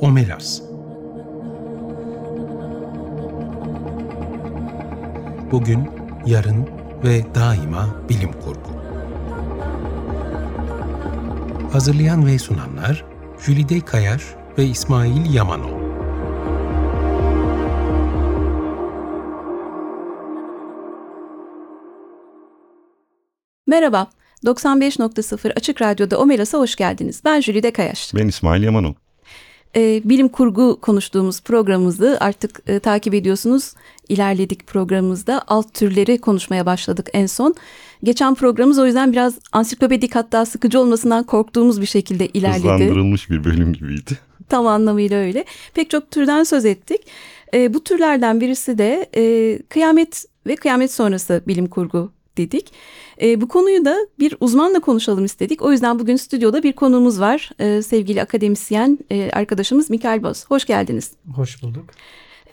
Omelas Bugün, yarın ve daima bilim kurgu. Hazırlayan ve sunanlar Jülide Kayar ve İsmail Yamanol. Merhaba, 95.0 Açık Radyo'da Omelas'a hoş geldiniz. Ben Jülide Kayaş. Ben İsmail Yamanol. Ee, bilim kurgu konuştuğumuz programımızı artık e, takip ediyorsunuz. İlerledik programımızda alt türleri konuşmaya başladık en son. Geçen programımız o yüzden biraz ansiklopedik hatta sıkıcı olmasından korktuğumuz bir şekilde ilerledi. Hızlandırılmış bir bölüm gibiydi. Tam anlamıyla öyle. Pek çok türden söz ettik. E, bu türlerden birisi de e, kıyamet ve kıyamet sonrası bilim kurgu dedik. E, bu konuyu da bir uzmanla konuşalım istedik. O yüzden bugün stüdyoda bir konuğumuz var. E, sevgili akademisyen e, arkadaşımız Mikael Boz. Hoş geldiniz. Hoş bulduk.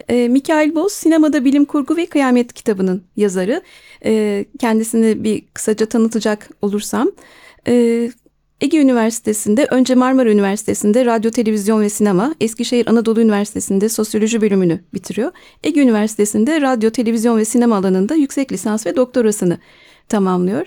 E, Mikael Boz sinemada bilim kurgu ve kıyamet kitabının yazarı. E, kendisini bir kısaca tanıtacak olursam... E, Ege Üniversitesi'nde önce Marmara Üniversitesi'nde radyo, televizyon ve sinema, Eskişehir Anadolu Üniversitesi'nde sosyoloji bölümünü bitiriyor. Ege Üniversitesi'nde radyo, televizyon ve sinema alanında yüksek lisans ve doktorasını tamamlıyor.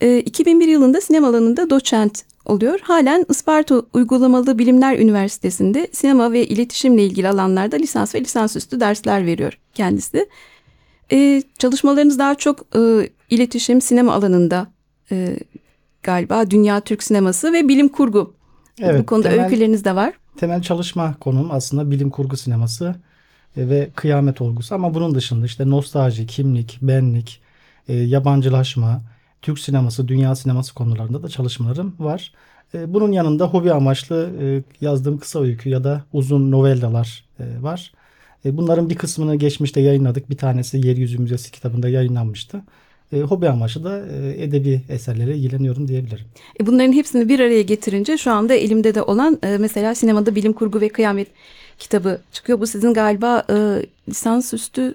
E, 2001 yılında sinema alanında doçent oluyor. Halen Isparta Uygulamalı Bilimler Üniversitesi'nde sinema ve iletişimle ilgili alanlarda lisans ve lisansüstü dersler veriyor kendisi. E, çalışmalarınız daha çok e, iletişim, sinema alanında e, galiba Dünya Türk Sineması ve bilim kurgu. Evet, Bu konuda temel, öyküleriniz de var. Temel çalışma konum aslında bilim kurgu sineması e, ve kıyamet olgusu ama bunun dışında işte nostalji, kimlik, benlik, e, yabancılaşma, Türk sineması, dünya sineması konularında da çalışmalarım var. E, bunun yanında hobi amaçlı yazdığım kısa öykü ya da uzun novellalar var. Bunların bir kısmını geçmişte yayınladık. Bir tanesi Yeryüzü Müzesi kitabında yayınlanmıştı. E, hobi amaçlı da e, edebi eserlere ilgileniyorum diyebilirim. E, bunların hepsini bir araya getirince şu anda elimde de olan e, mesela sinemada bilim kurgu ve kıyamet kitabı çıkıyor. Bu sizin galiba e, lisansüstü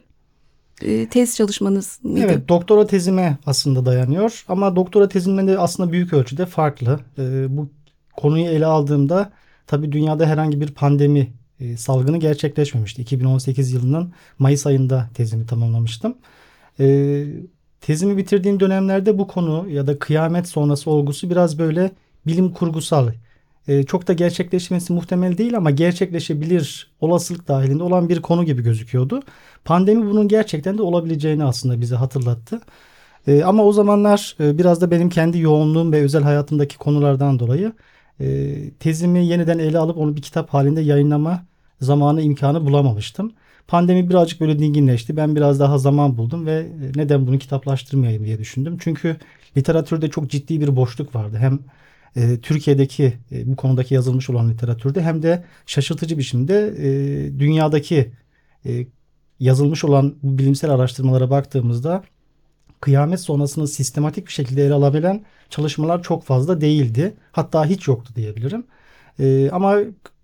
e, tez çalışmanız mıydı? Evet doktora tezime aslında dayanıyor ama doktora tezimde de aslında büyük ölçüde farklı. E, bu konuyu ele aldığımda tabii dünyada herhangi bir pandemi e, salgını gerçekleşmemişti. 2018 yılının Mayıs ayında tezimi tamamlamıştım. E, tezimi bitirdiğim dönemlerde bu konu ya da kıyamet sonrası olgusu biraz böyle bilim kurgusal. E, çok da gerçekleşmesi muhtemel değil ama gerçekleşebilir olasılık dahilinde olan bir konu gibi gözüküyordu. Pandemi bunun gerçekten de olabileceğini aslında bize hatırlattı. E, ama o zamanlar e, biraz da benim kendi yoğunluğum ve özel hayatımdaki konulardan dolayı e, tezimi yeniden ele alıp onu bir kitap halinde yayınlama zamanı imkanı bulamamıştım. Pandemi birazcık böyle dinginleşti. Ben biraz daha zaman buldum ve neden bunu kitaplaştırmayayım diye düşündüm. Çünkü literatürde çok ciddi bir boşluk vardı. Hem e, Türkiye'deki e, bu konudaki yazılmış olan literatürde hem de şaşırtıcı biçimde e, dünyadaki e, yazılmış olan bu bilimsel araştırmalara baktığımızda kıyamet sonrasını sistematik bir şekilde ele alabilen çalışmalar çok fazla değildi. Hatta hiç yoktu diyebilirim. E, ama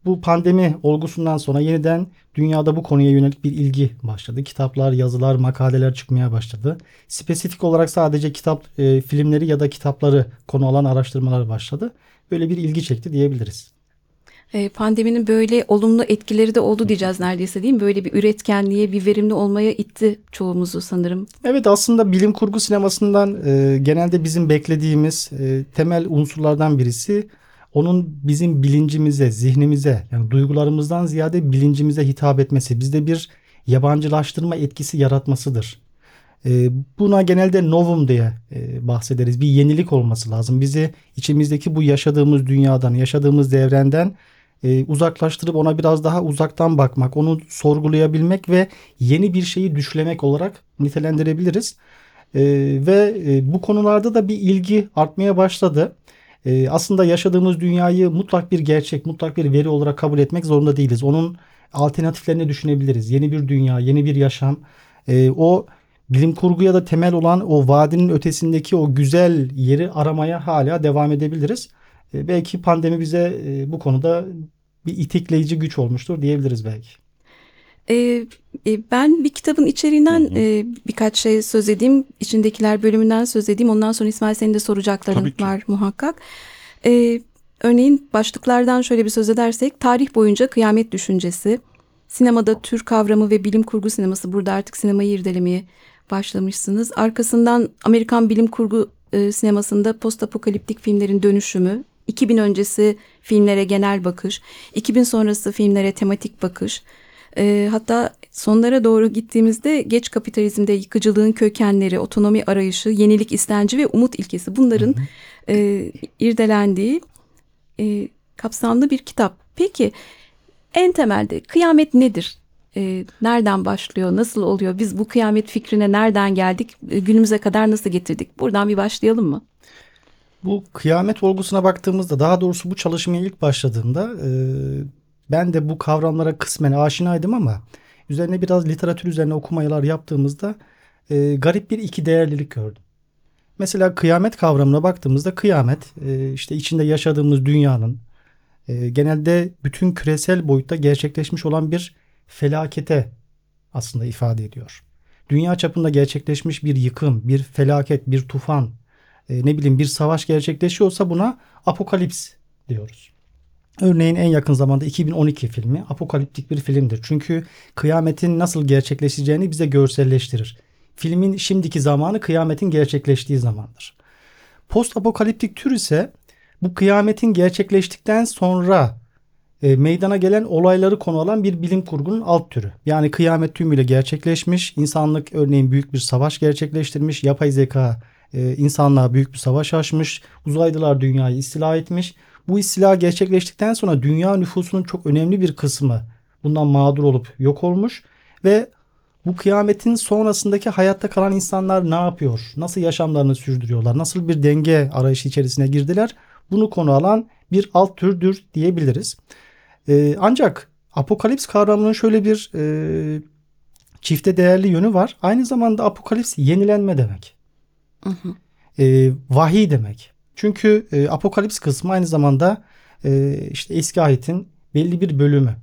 bu pandemi olgusundan sonra yeniden dünyada bu konuya yönelik bir ilgi başladı. Kitaplar, yazılar, makaleler çıkmaya başladı. Spesifik olarak sadece kitap, e, filmleri ya da kitapları konu alan araştırmalar başladı. Böyle bir ilgi çekti diyebiliriz. E, pandeminin böyle olumlu etkileri de oldu diyeceğiz neredeyse değil mi? Böyle bir üretkenliğe, bir verimli olmaya itti çoğumuzu sanırım. Evet aslında bilim kurgu sinemasından e, genelde bizim beklediğimiz e, temel unsurlardan birisi onun bizim bilincimize, zihnimize yani duygularımızdan ziyade bilincimize hitap etmesi, bizde bir yabancılaştırma etkisi yaratmasıdır. E, buna genelde novum diye e, bahsederiz. Bir yenilik olması lazım. Bizi içimizdeki bu yaşadığımız dünyadan, yaşadığımız evrenden e, uzaklaştırıp ona biraz daha uzaktan bakmak, onu sorgulayabilmek ve yeni bir şeyi düşlemek olarak nitelendirebiliriz. E, ve e, bu konularda da bir ilgi artmaya başladı. E, aslında yaşadığımız dünyayı mutlak bir gerçek, mutlak bir veri olarak kabul etmek zorunda değiliz. Onun alternatiflerini düşünebiliriz. Yeni bir dünya, yeni bir yaşam. E, o bilim kurguya da temel olan o vadinin ötesindeki o güzel yeri aramaya hala devam edebiliriz. E, belki pandemi bize e, bu konuda bir itikleyici güç olmuştur diyebiliriz belki. Ee, ben bir kitabın içeriğinden e, birkaç şey söz edeyim. İçindekiler bölümünden söz edeyim. Ondan sonra İsmail senin de soracakların var muhakkak. Ee, Örneğin başlıklardan şöyle bir söz edersek tarih boyunca kıyamet düşüncesi, sinemada tür kavramı ve bilim kurgu sineması burada artık sinemayı irdelemeye başlamışsınız. Arkasından Amerikan bilim kurgu e, sinemasında post apokaliptik filmlerin dönüşümü, 2000 öncesi filmlere genel bakış, 2000 sonrası filmlere tematik bakış. E, hatta sonlara doğru gittiğimizde geç kapitalizmde yıkıcılığın kökenleri, otonomi arayışı, yenilik istenci ve umut ilkesi bunların e, irdelendiği e, kapsamlı bir kitap. Peki en temelde kıyamet nedir? E, nereden başlıyor? Nasıl oluyor? Biz bu kıyamet fikrine nereden geldik? E, günümüze kadar nasıl getirdik? Buradan bir başlayalım mı? Bu kıyamet olgusuna baktığımızda daha doğrusu bu çalışmaya ilk başladığımda e, ben de bu kavramlara kısmen aşinaydım ama üzerine biraz literatür üzerine okumalar yaptığımızda e, garip bir iki değerlilik gördüm. Mesela kıyamet kavramına baktığımızda kıyamet e, işte içinde yaşadığımız dünyanın e, genelde bütün küresel boyutta gerçekleşmiş olan bir felakete aslında ifade ediyor. Dünya çapında gerçekleşmiş bir yıkım, bir felaket, bir tufan, e, ne bileyim bir savaş gerçekleşiyorsa buna apokalips diyoruz. Örneğin en yakın zamanda 2012 filmi apokaliptik bir filmdir. Çünkü kıyametin nasıl gerçekleşeceğini bize görselleştirir. Filmin şimdiki zamanı kıyametin gerçekleştiği zamandır. Post apokaliptik tür ise bu kıyametin gerçekleştikten sonra e, meydana gelen olayları konu alan bir bilim kurgunun alt türü. Yani kıyamet tümüyle gerçekleşmiş, insanlık örneğin büyük bir savaş gerçekleştirmiş, yapay zeka e, insanlığa büyük bir savaş açmış, uzaylılar dünyayı istila etmiş. Bu istila gerçekleştikten sonra dünya nüfusunun çok önemli bir kısmı bundan mağdur olup yok olmuş ve bu kıyametin sonrasındaki hayatta kalan insanlar ne yapıyor? Nasıl yaşamlarını sürdürüyorlar? Nasıl bir denge arayışı içerisine girdiler? Bunu konu alan bir alt türdür diyebiliriz. Ee, ancak apokalips kavramının şöyle bir e, çifte değerli yönü var. Aynı zamanda apokalips yenilenme demek. Hı hı. E, vahiy demek. Çünkü e, apokalips kısmı aynı zamanda e, işte eski ayetin belli bir bölümü.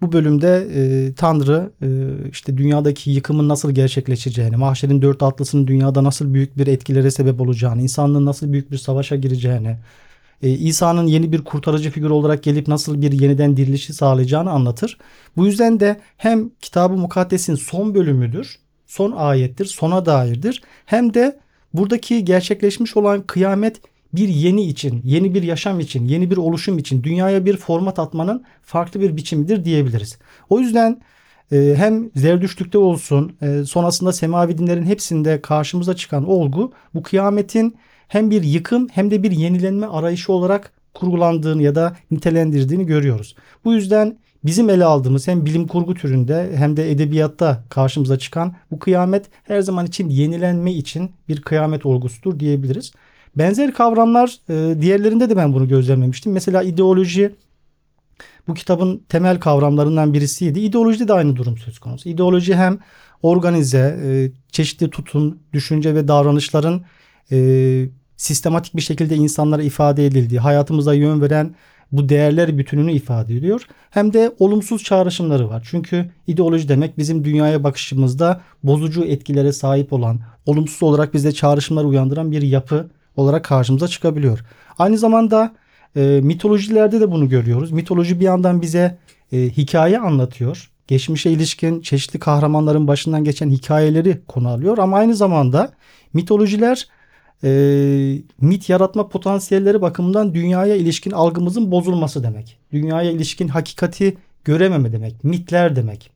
Bu bölümde e, Tanrı e, işte dünyadaki yıkımın nasıl gerçekleşeceğini, mahşerin dört atlısının dünyada nasıl büyük bir etkilere sebep olacağını, insanlığın nasıl büyük bir savaşa gireceğini, e, İsa'nın yeni bir kurtarıcı figür olarak gelip nasıl bir yeniden dirilişi sağlayacağını anlatır. Bu yüzden de hem Kitab-ı Mukaddes'in son bölümüdür, son ayettir, sona dairdir. Hem de buradaki gerçekleşmiş olan kıyamet bir yeni için, yeni bir yaşam için, yeni bir oluşum için dünyaya bir format atmanın farklı bir biçimidir diyebiliriz. O yüzden e, hem Zerdüştlük'te olsun, e, sonrasında semavi dinlerin hepsinde karşımıza çıkan olgu bu kıyametin hem bir yıkım hem de bir yenilenme arayışı olarak kurgulandığını ya da nitelendirdiğini görüyoruz. Bu yüzden bizim ele aldığımız hem bilim kurgu türünde hem de edebiyatta karşımıza çıkan bu kıyamet her zaman için yenilenme için bir kıyamet olgusudur diyebiliriz. Benzer kavramlar e, diğerlerinde de ben bunu gözlemlemiştim. Mesela ideoloji bu kitabın temel kavramlarından birisiydi. İdeolojide de aynı durum söz konusu. İdeoloji hem organize, e, çeşitli tutum, düşünce ve davranışların e, sistematik bir şekilde insanlara ifade edildiği, hayatımıza yön veren bu değerler bütününü ifade ediyor. Hem de olumsuz çağrışımları var. Çünkü ideoloji demek bizim dünyaya bakışımızda bozucu etkilere sahip olan, olumsuz olarak bizde çağrışımlar uyandıran bir yapı olarak karşımıza çıkabiliyor. Aynı zamanda e, mitolojilerde de bunu görüyoruz. Mitoloji bir yandan bize e, hikaye anlatıyor. Geçmişe ilişkin çeşitli kahramanların başından geçen hikayeleri konu alıyor. Ama aynı zamanda mitolojiler e, mit yaratma potansiyelleri bakımından dünyaya ilişkin algımızın bozulması demek. Dünyaya ilişkin hakikati görememe demek. Mitler demek.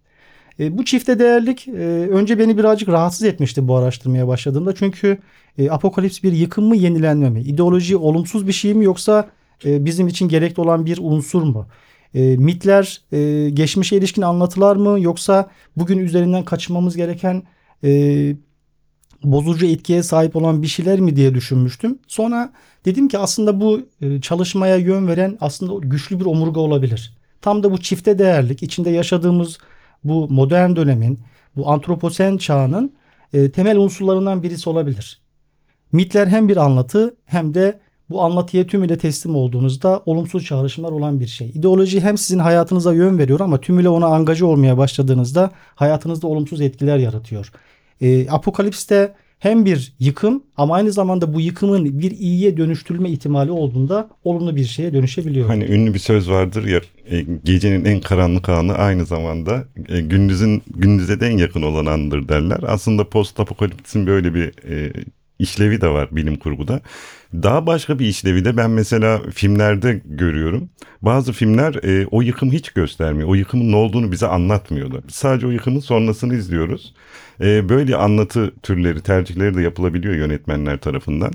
E, bu çifte değerlik e, önce beni birazcık rahatsız etmişti bu araştırmaya başladığımda. Çünkü e, apokalips bir yıkım mı yenilenme mi? İdeoloji olumsuz bir şey mi yoksa e, bizim için gerekli olan bir unsur mu? E, mitler e, geçmişe ilişkin anlatılar mı yoksa bugün üzerinden kaçınmamız gereken e, bozucu etkiye sahip olan bir şeyler mi diye düşünmüştüm. Sonra dedim ki aslında bu e, çalışmaya yön veren aslında güçlü bir omurga olabilir. Tam da bu çifte değerlik içinde yaşadığımız bu modern dönemin bu antroposen çağının e, temel unsurlarından birisi olabilir. Mitler hem bir anlatı hem de bu anlatıya tümüyle teslim olduğunuzda olumsuz çağrışımlar olan bir şey. İdeoloji hem sizin hayatınıza yön veriyor ama tümüyle ona angaja olmaya başladığınızda hayatınızda olumsuz etkiler yaratıyor. E, Apokalips'te hem bir yıkım ama aynı zamanda bu yıkımın bir iyiye dönüştürülme ihtimali olduğunda olumlu bir şeye dönüşebiliyor. Hani ünlü bir söz vardır ya e, gecenin en karanlık anı aynı zamanda e, gündüzün gündüze de en yakın olan andır derler. Aslında post apokalipsin böyle bir e, işlevi de var bilim kurguda. Daha başka bir işlevi de ben mesela filmlerde görüyorum. Bazı filmler e, o yıkımı hiç göstermiyor. O yıkımın ne olduğunu bize anlatmıyorlar. Sadece o yıkımın sonrasını izliyoruz. E, böyle anlatı türleri, tercihleri de yapılabiliyor yönetmenler tarafından.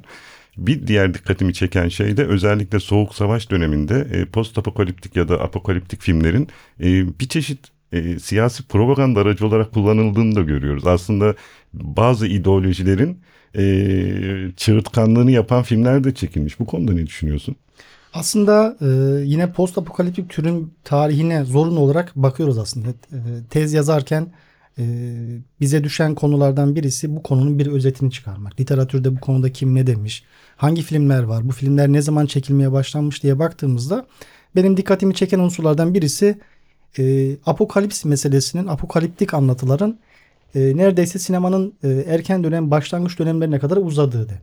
Bir diğer dikkatimi çeken şey de özellikle Soğuk Savaş döneminde e, post apokaliptik ya da apokaliptik filmlerin e, bir çeşit e, siyasi propaganda aracı olarak kullanıldığını da görüyoruz. Aslında bazı ideolojilerin e, çığırtkanlığını yapan filmler de çekilmiş. Bu konuda ne düşünüyorsun? Aslında e, yine post apokaliptik türün tarihine zorunlu olarak bakıyoruz aslında. E, tez yazarken e, bize düşen konulardan birisi bu konunun bir özetini çıkarmak. Literatürde bu konuda kim ne demiş, hangi filmler var, bu filmler ne zaman çekilmeye başlanmış diye baktığımızda benim dikkatimi çeken unsurlardan birisi e, apokalips meselesinin, apokaliptik anlatıların e, neredeyse sinemanın e, erken dönem, başlangıç dönemlerine kadar uzadığıydı.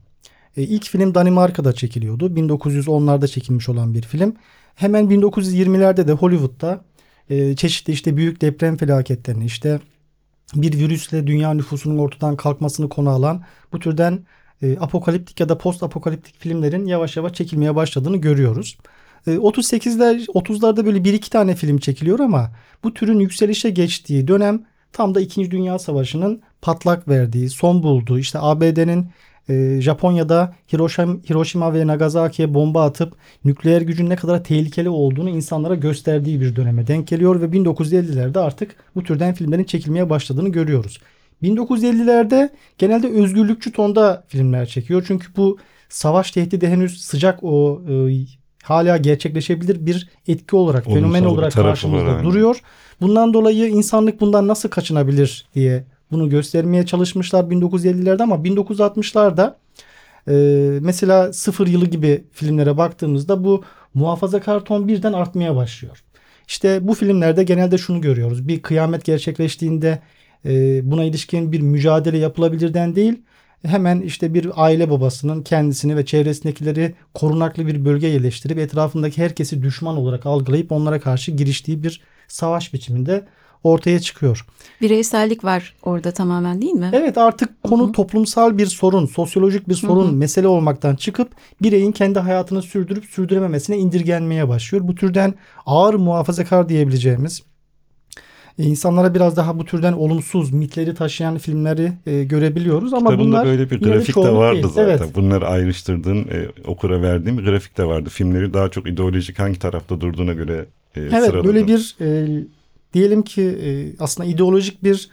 E, ilk film Danimarka'da çekiliyordu. 1910'larda çekilmiş olan bir film. Hemen 1920'lerde de Hollywood'da e, çeşitli işte büyük deprem felaketlerini işte bir virüsle dünya nüfusunun ortadan kalkmasını konu alan bu türden e, apokaliptik ya da post apokaliptik filmlerin yavaş yavaş çekilmeye başladığını görüyoruz. E, 38'ler 30'larda böyle bir iki tane film çekiliyor ama bu türün yükselişe geçtiği dönem tam da 2. Dünya Savaşı'nın patlak verdiği, son bulduğu, işte ABD'nin e, Japonya'da Hiroşima, Hiroşima ve Nagasaki'ye bomba atıp nükleer gücün ne kadar tehlikeli olduğunu insanlara gösterdiği bir döneme denk geliyor ve 1950'lerde artık bu türden filmlerin çekilmeye başladığını görüyoruz. 1950'lerde genelde özgürlükçü tonda filmler çekiyor. Çünkü bu savaş tehdidi henüz sıcak o e, hala gerçekleşebilir bir etki olarak, Olumsal fenomen olarak karşımızda aynen. duruyor. Bundan dolayı insanlık bundan nasıl kaçınabilir diye bunu göstermeye çalışmışlar 1950'lerde ama 1960'larda e, mesela Sıfır Yılı gibi filmlere baktığımızda bu muhafazakar ton birden artmaya başlıyor. İşte bu filmlerde genelde şunu görüyoruz. Bir kıyamet gerçekleştiğinde e, buna ilişkin bir mücadele yapılabilirden değil hemen işte bir aile babasının kendisini ve çevresindekileri korunaklı bir bölge yerleştirip etrafındaki herkesi düşman olarak algılayıp onlara karşı giriştiği bir savaş biçiminde ortaya çıkıyor. Bireysellik var orada tamamen değil mi? Evet artık konu Hı hı. toplumsal bir sorun, sosyolojik bir sorun, Hı hı. mesele olmaktan çıkıp bireyin kendi hayatını sürdürüp sürdürememesine indirgenmeye başlıyor. Bu türden ağır muhafazakar diyebileceğimiz insanlara biraz daha bu türden olumsuz mitleri taşıyan filmleri e, görebiliyoruz ama Kitabında bunlar böyle bir grafik de vardı değil. zaten. Evet. Bunları ayrıştırdığın, e, okura verdiğim bir grafik de vardı. Filmleri daha çok ideolojik hangi tarafta durduğuna göre e, Evet sıraladın. böyle bir e, diyelim ki e, aslında ideolojik bir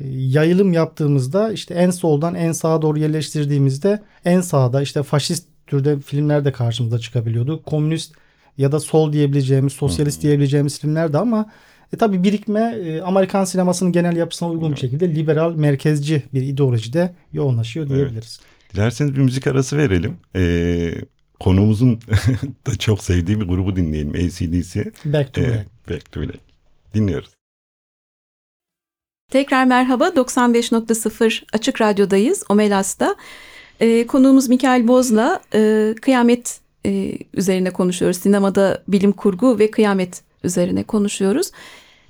e, yayılım yaptığımızda işte en soldan en sağa doğru yerleştirdiğimizde en sağda işte faşist türde filmler de karşımıza çıkabiliyordu. Komünist ya da sol diyebileceğimiz, sosyalist diyebileceğimiz filmler de ama e, tabii birikme e, Amerikan sinemasının genel yapısına uygun bir Evet. şekilde liberal, merkezci bir ideolojide yoğunlaşıyor Evet. diyebiliriz. Dilerseniz bir müzik arası verelim. E, konuğumuzun da çok sevdiği bir grubu dinleyelim. ACDC. Back to E, Black. Back to Black. Dinliyoruz. Tekrar merhaba 95.0 Açık Radyo'dayız Omelas'ta. Ee, konuğumuz Mikael Boz'la e, kıyamet e, üzerine konuşuyoruz. Sinemada bilim kurgu ve kıyamet üzerine konuşuyoruz.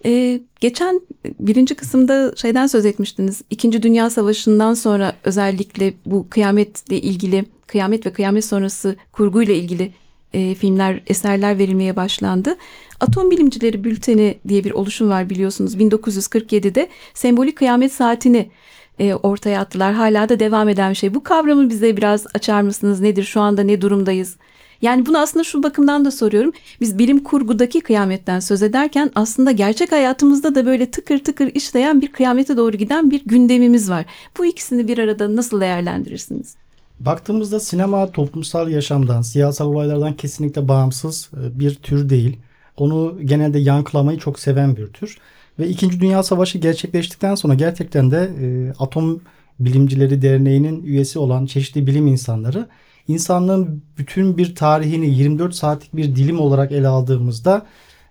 Ee, geçen birinci kısımda şeyden söz etmiştiniz. İkinci Dünya Savaşı'ndan sonra özellikle bu kıyametle ilgili, kıyamet ve kıyamet sonrası kurguyla ilgili e, filmler, eserler verilmeye başlandı. Atom Bilimcileri Bülteni diye bir oluşum var biliyorsunuz. 1947'de sembolik kıyamet saatini e, ortaya attılar. Hala da devam eden bir şey. Bu kavramı bize biraz açar mısınız? Nedir? Şu anda ne durumdayız? Yani bunu aslında şu bakımdan da soruyorum. Biz bilim kurgudaki kıyametten söz ederken aslında gerçek hayatımızda da böyle tıkır tıkır işleyen bir kıyamete doğru giden bir gündemimiz var. Bu ikisini bir arada nasıl değerlendirirsiniz? Baktığımızda sinema toplumsal yaşamdan, siyasal olaylardan kesinlikle bağımsız e, bir tür değil. Onu genelde yankılamayı çok seven bir tür. Ve İkinci Dünya Savaşı gerçekleştikten sonra gerçekten de e, Atom Bilimcileri Derneği'nin üyesi olan çeşitli bilim insanları insanlığın bütün bir tarihini 24 saatlik bir dilim olarak ele aldığımızda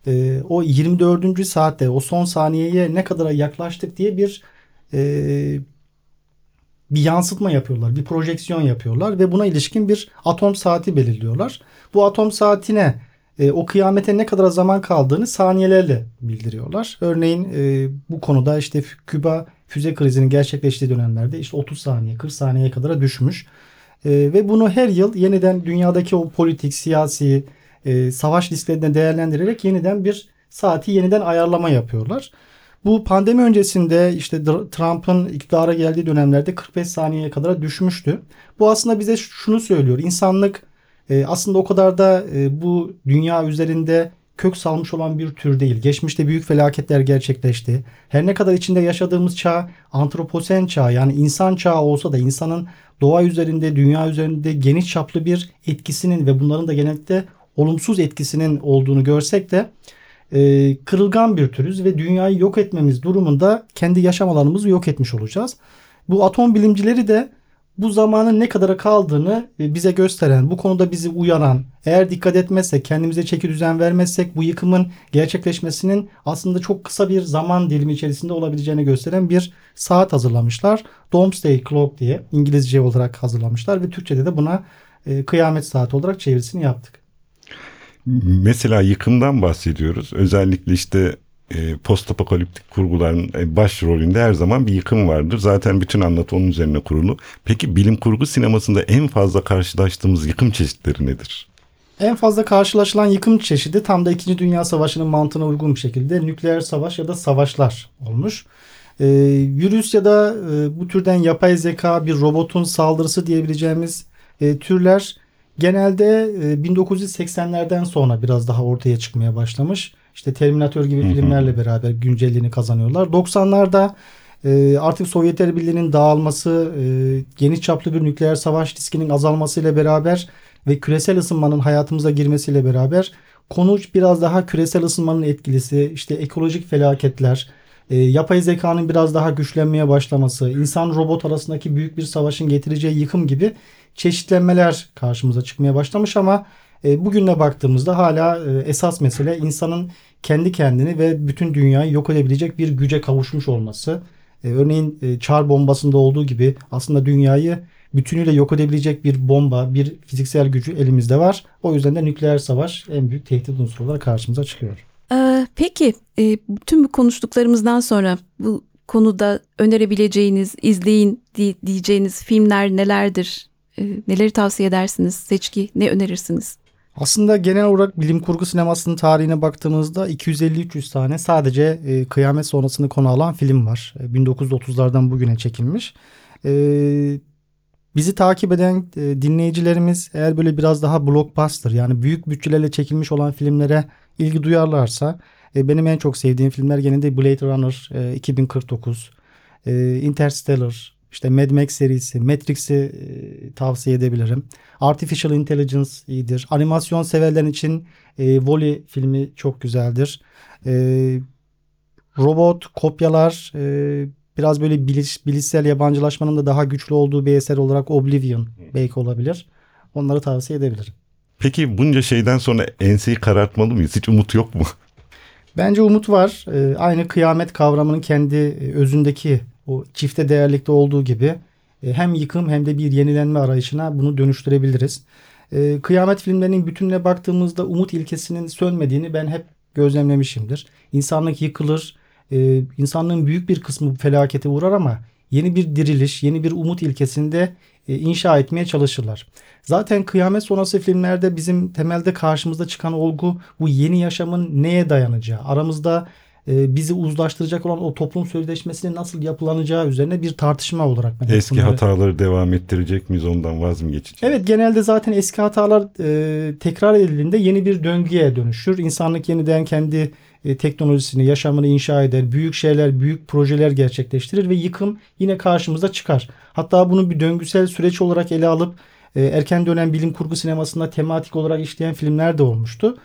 e, o 24. saatte o son saniyeye ne kadar yaklaştık diye bir e, bir yansıtma yapıyorlar, bir projeksiyon yapıyorlar ve buna ilişkin bir atom saati belirliyorlar. Bu atom saatine e, o kıyamete ne kadar zaman kaldığını saniyelerle bildiriyorlar. Örneğin e, bu konuda işte Küba füze krizinin gerçekleştiği dönemlerde işte 30 saniye 40 saniyeye kadar düşmüş. E, ve bunu her yıl yeniden dünyadaki o politik, siyasi, e, savaş risklerini değerlendirerek yeniden bir saati yeniden ayarlama yapıyorlar. Bu pandemi öncesinde işte Trump'ın iktidara geldiği dönemlerde 45 saniyeye kadar düşmüştü. Bu aslında bize şunu söylüyor. İnsanlık e, aslında o kadar da e, bu dünya üzerinde kök salmış olan bir tür değil. Geçmişte büyük felaketler gerçekleşti. Her ne kadar içinde yaşadığımız çağ antroposen çağ yani insan çağı olsa da insanın doğa üzerinde, dünya üzerinde geniş çaplı bir etkisinin ve bunların da genellikle olumsuz etkisinin olduğunu görsek de e, kırılgan bir türüz ve dünyayı yok etmemiz durumunda kendi yaşam alanımızı yok etmiş olacağız. Bu atom bilimcileri de bu zamanın ne kadara kaldığını e, bize gösteren, bu konuda bizi uyaran, eğer dikkat etmezsek, kendimize çeki düzen vermezsek bu yıkımın gerçekleşmesinin aslında çok kısa bir zaman dilimi içerisinde olabileceğini gösteren bir saat hazırlamışlar. Doomsday Clock diye İngilizce olarak hazırlamışlar ve Türkçe'de de buna e, kıyamet saati olarak çevirisini yaptık. Mesela yıkımdan bahsediyoruz. Özellikle işte e, post apokaliptik kurguların e, başrolünde her zaman bir yıkım vardır. Zaten bütün anlatı onun üzerine kurulu. Peki bilim kurgu sinemasında en fazla karşılaştığımız yıkım çeşitleri nedir? En fazla karşılaşılan yıkım çeşidi tam da 2. Dünya Savaşı'nın mantığına uygun bir şekilde nükleer savaş ya da savaşlar olmuş. E, virüs ya da e, bu türden yapay zeka bir robotun saldırısı diyebileceğimiz e, türler genelde e, 1980'lerden sonra biraz daha ortaya çıkmaya başlamış. İşte Terminator gibi filmlerle beraber güncelliğini kazanıyorlar. 90'larda e, artık Sovyetler Birliği'nin dağılması, e, geniş çaplı bir nükleer savaş riskinin azalmasıyla beraber ve küresel ısınmanın hayatımıza girmesiyle beraber konu biraz daha küresel ısınmanın etkilisi, işte ekolojik felaketler, e, yapay zekanın biraz daha güçlenmeye başlaması, insan robot arasındaki büyük bir savaşın getireceği yıkım gibi çeşitlenmeler karşımıza çıkmaya başlamış ama e, bugüne baktığımızda hala e, esas mesele insanın kendi kendini ve bütün dünyayı yok edebilecek bir güce kavuşmuş olması. E, örneğin çar bombasında olduğu gibi aslında dünyayı bütünüyle yok edebilecek bir bomba, bir fiziksel gücü elimizde var. O yüzden de nükleer savaş en büyük tehdit unsuru olarak karşımıza çıkıyor. Ee, peki e, tüm bu konuştuklarımızdan sonra bu konuda önerebileceğiniz, izleyin diyeceğiniz filmler nelerdir? Neleri tavsiye edersiniz? Seçki ne önerirsiniz? Aslında genel olarak bilim kurgu sinemasının tarihine baktığımızda 250-300 tane sadece e, kıyamet sonrasını konu alan film var. E, 1930'lardan bugüne çekilmiş. E, bizi takip eden e, dinleyicilerimiz eğer böyle biraz daha blockbuster yani büyük bütçelerle çekilmiş olan filmlere ilgi duyarlarsa e, benim en çok sevdiğim filmler gene de Blade Runner e, 2049, e, Interstellar, işte Mad Max serisi, Matrix'i e, tavsiye edebilirim. Artificial Intelligence iyidir. Animasyon severler için e, Wall-E filmi çok güzeldir. E, robot, kopyalar, e, biraz böyle biliş, bilişsel yabancılaşmanın da daha güçlü olduğu bir eser olarak Oblivion belki olabilir. Onları tavsiye edebilirim. Peki bunca şeyden sonra enseyi karartmalı mıyız? Hiç umut yok mu? Bence umut var. E, aynı kıyamet kavramının kendi e, özündeki o çifte değerlikte olduğu gibi e, hem yıkım hem de bir yenilenme arayışına bunu dönüştürebiliriz. E, kıyamet filmlerinin bütününe baktığımızda umut ilkesinin sönmediğini ben hep gözlemlemişimdir. İnsanlık yıkılır, e, insanlığın büyük bir kısmı felakete uğrar ama yeni bir diriliş, yeni bir umut ilkesinde inşa etmeye çalışırlar. Zaten kıyamet sonrası filmlerde bizim temelde karşımıza çıkan olgu bu yeni yaşamın neye dayanacağı, aramızda bizi uzlaştıracak olan o toplum sözleşmesinin nasıl yapılanacağı üzerine bir tartışma olarak. Ben eski bunları... hataları devam ettirecek miyiz ondan vaz mı geçeceğiz? Evet genelde zaten eski hatalar e, tekrar edildiğinde yeni bir döngüye dönüşür. İnsanlık yeniden kendi e, teknolojisini, yaşamını inşa eder. Büyük şeyler, büyük projeler gerçekleştirir ve yıkım yine karşımıza çıkar. Hatta bunu bir döngüsel süreç olarak ele alıp e, erken dönem bilim kurgu sinemasında tematik olarak işleyen filmler de olmuştu.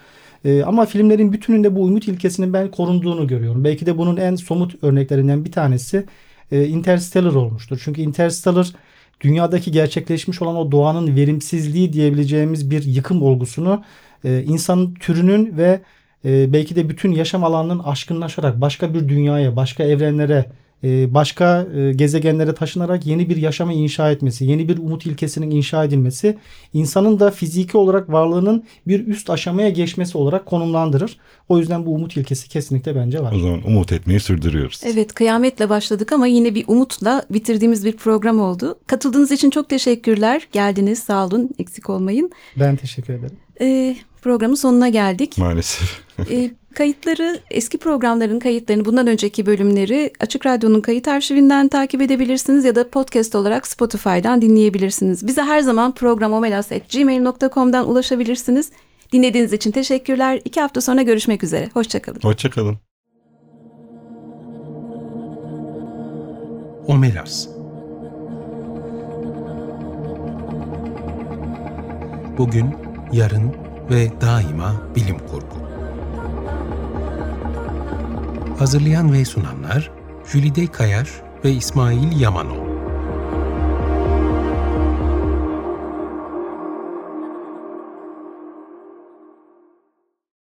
E, ama filmlerin bütününde bu umut ilkesinin ben korunduğunu görüyorum. Belki de bunun en somut örneklerinden bir tanesi e, Interstellar olmuştur. Çünkü Interstellar dünyadaki gerçekleşmiş olan o doğanın verimsizliği diyebileceğimiz bir yıkım olgusunu e, insan türünün ve e, belki de bütün yaşam alanının aşkınlaşarak başka bir dünyaya, başka evrenlere başka e, gezegenlere taşınarak yeni bir yaşamı inşa etmesi, yeni bir umut ilkesinin inşa edilmesi, insanın da fiziki olarak varlığının bir üst aşamaya geçmesi olarak konumlandırır. O yüzden bu umut ilkesi kesinlikle bence var. O zaman umut etmeyi sürdürüyoruz. Evet kıyametle başladık ama yine bir umutla bitirdiğimiz bir program oldu. Katıldığınız için çok teşekkürler. Geldiniz sağ olun eksik olmayın. Ben teşekkür ederim. Ee, programın sonuna geldik. Maalesef. Ee, kayıtları, eski programların kayıtlarını, bundan önceki bölümleri Açık Radyo'nun kayıt arşivinden takip edebilirsiniz ya da podcast olarak Spotify'dan dinleyebilirsiniz. Bize her zaman programomelas.gmail.com'dan ulaşabilirsiniz. Dinlediğiniz için teşekkürler. İki hafta sonra görüşmek üzere. Hoşçakalın. Hoşçakalın. Omelas Bugün, yarın ve daima bilim kurgu. Hazırlayan ve sunanlar Jülide Kayar ve İsmail Yamanol.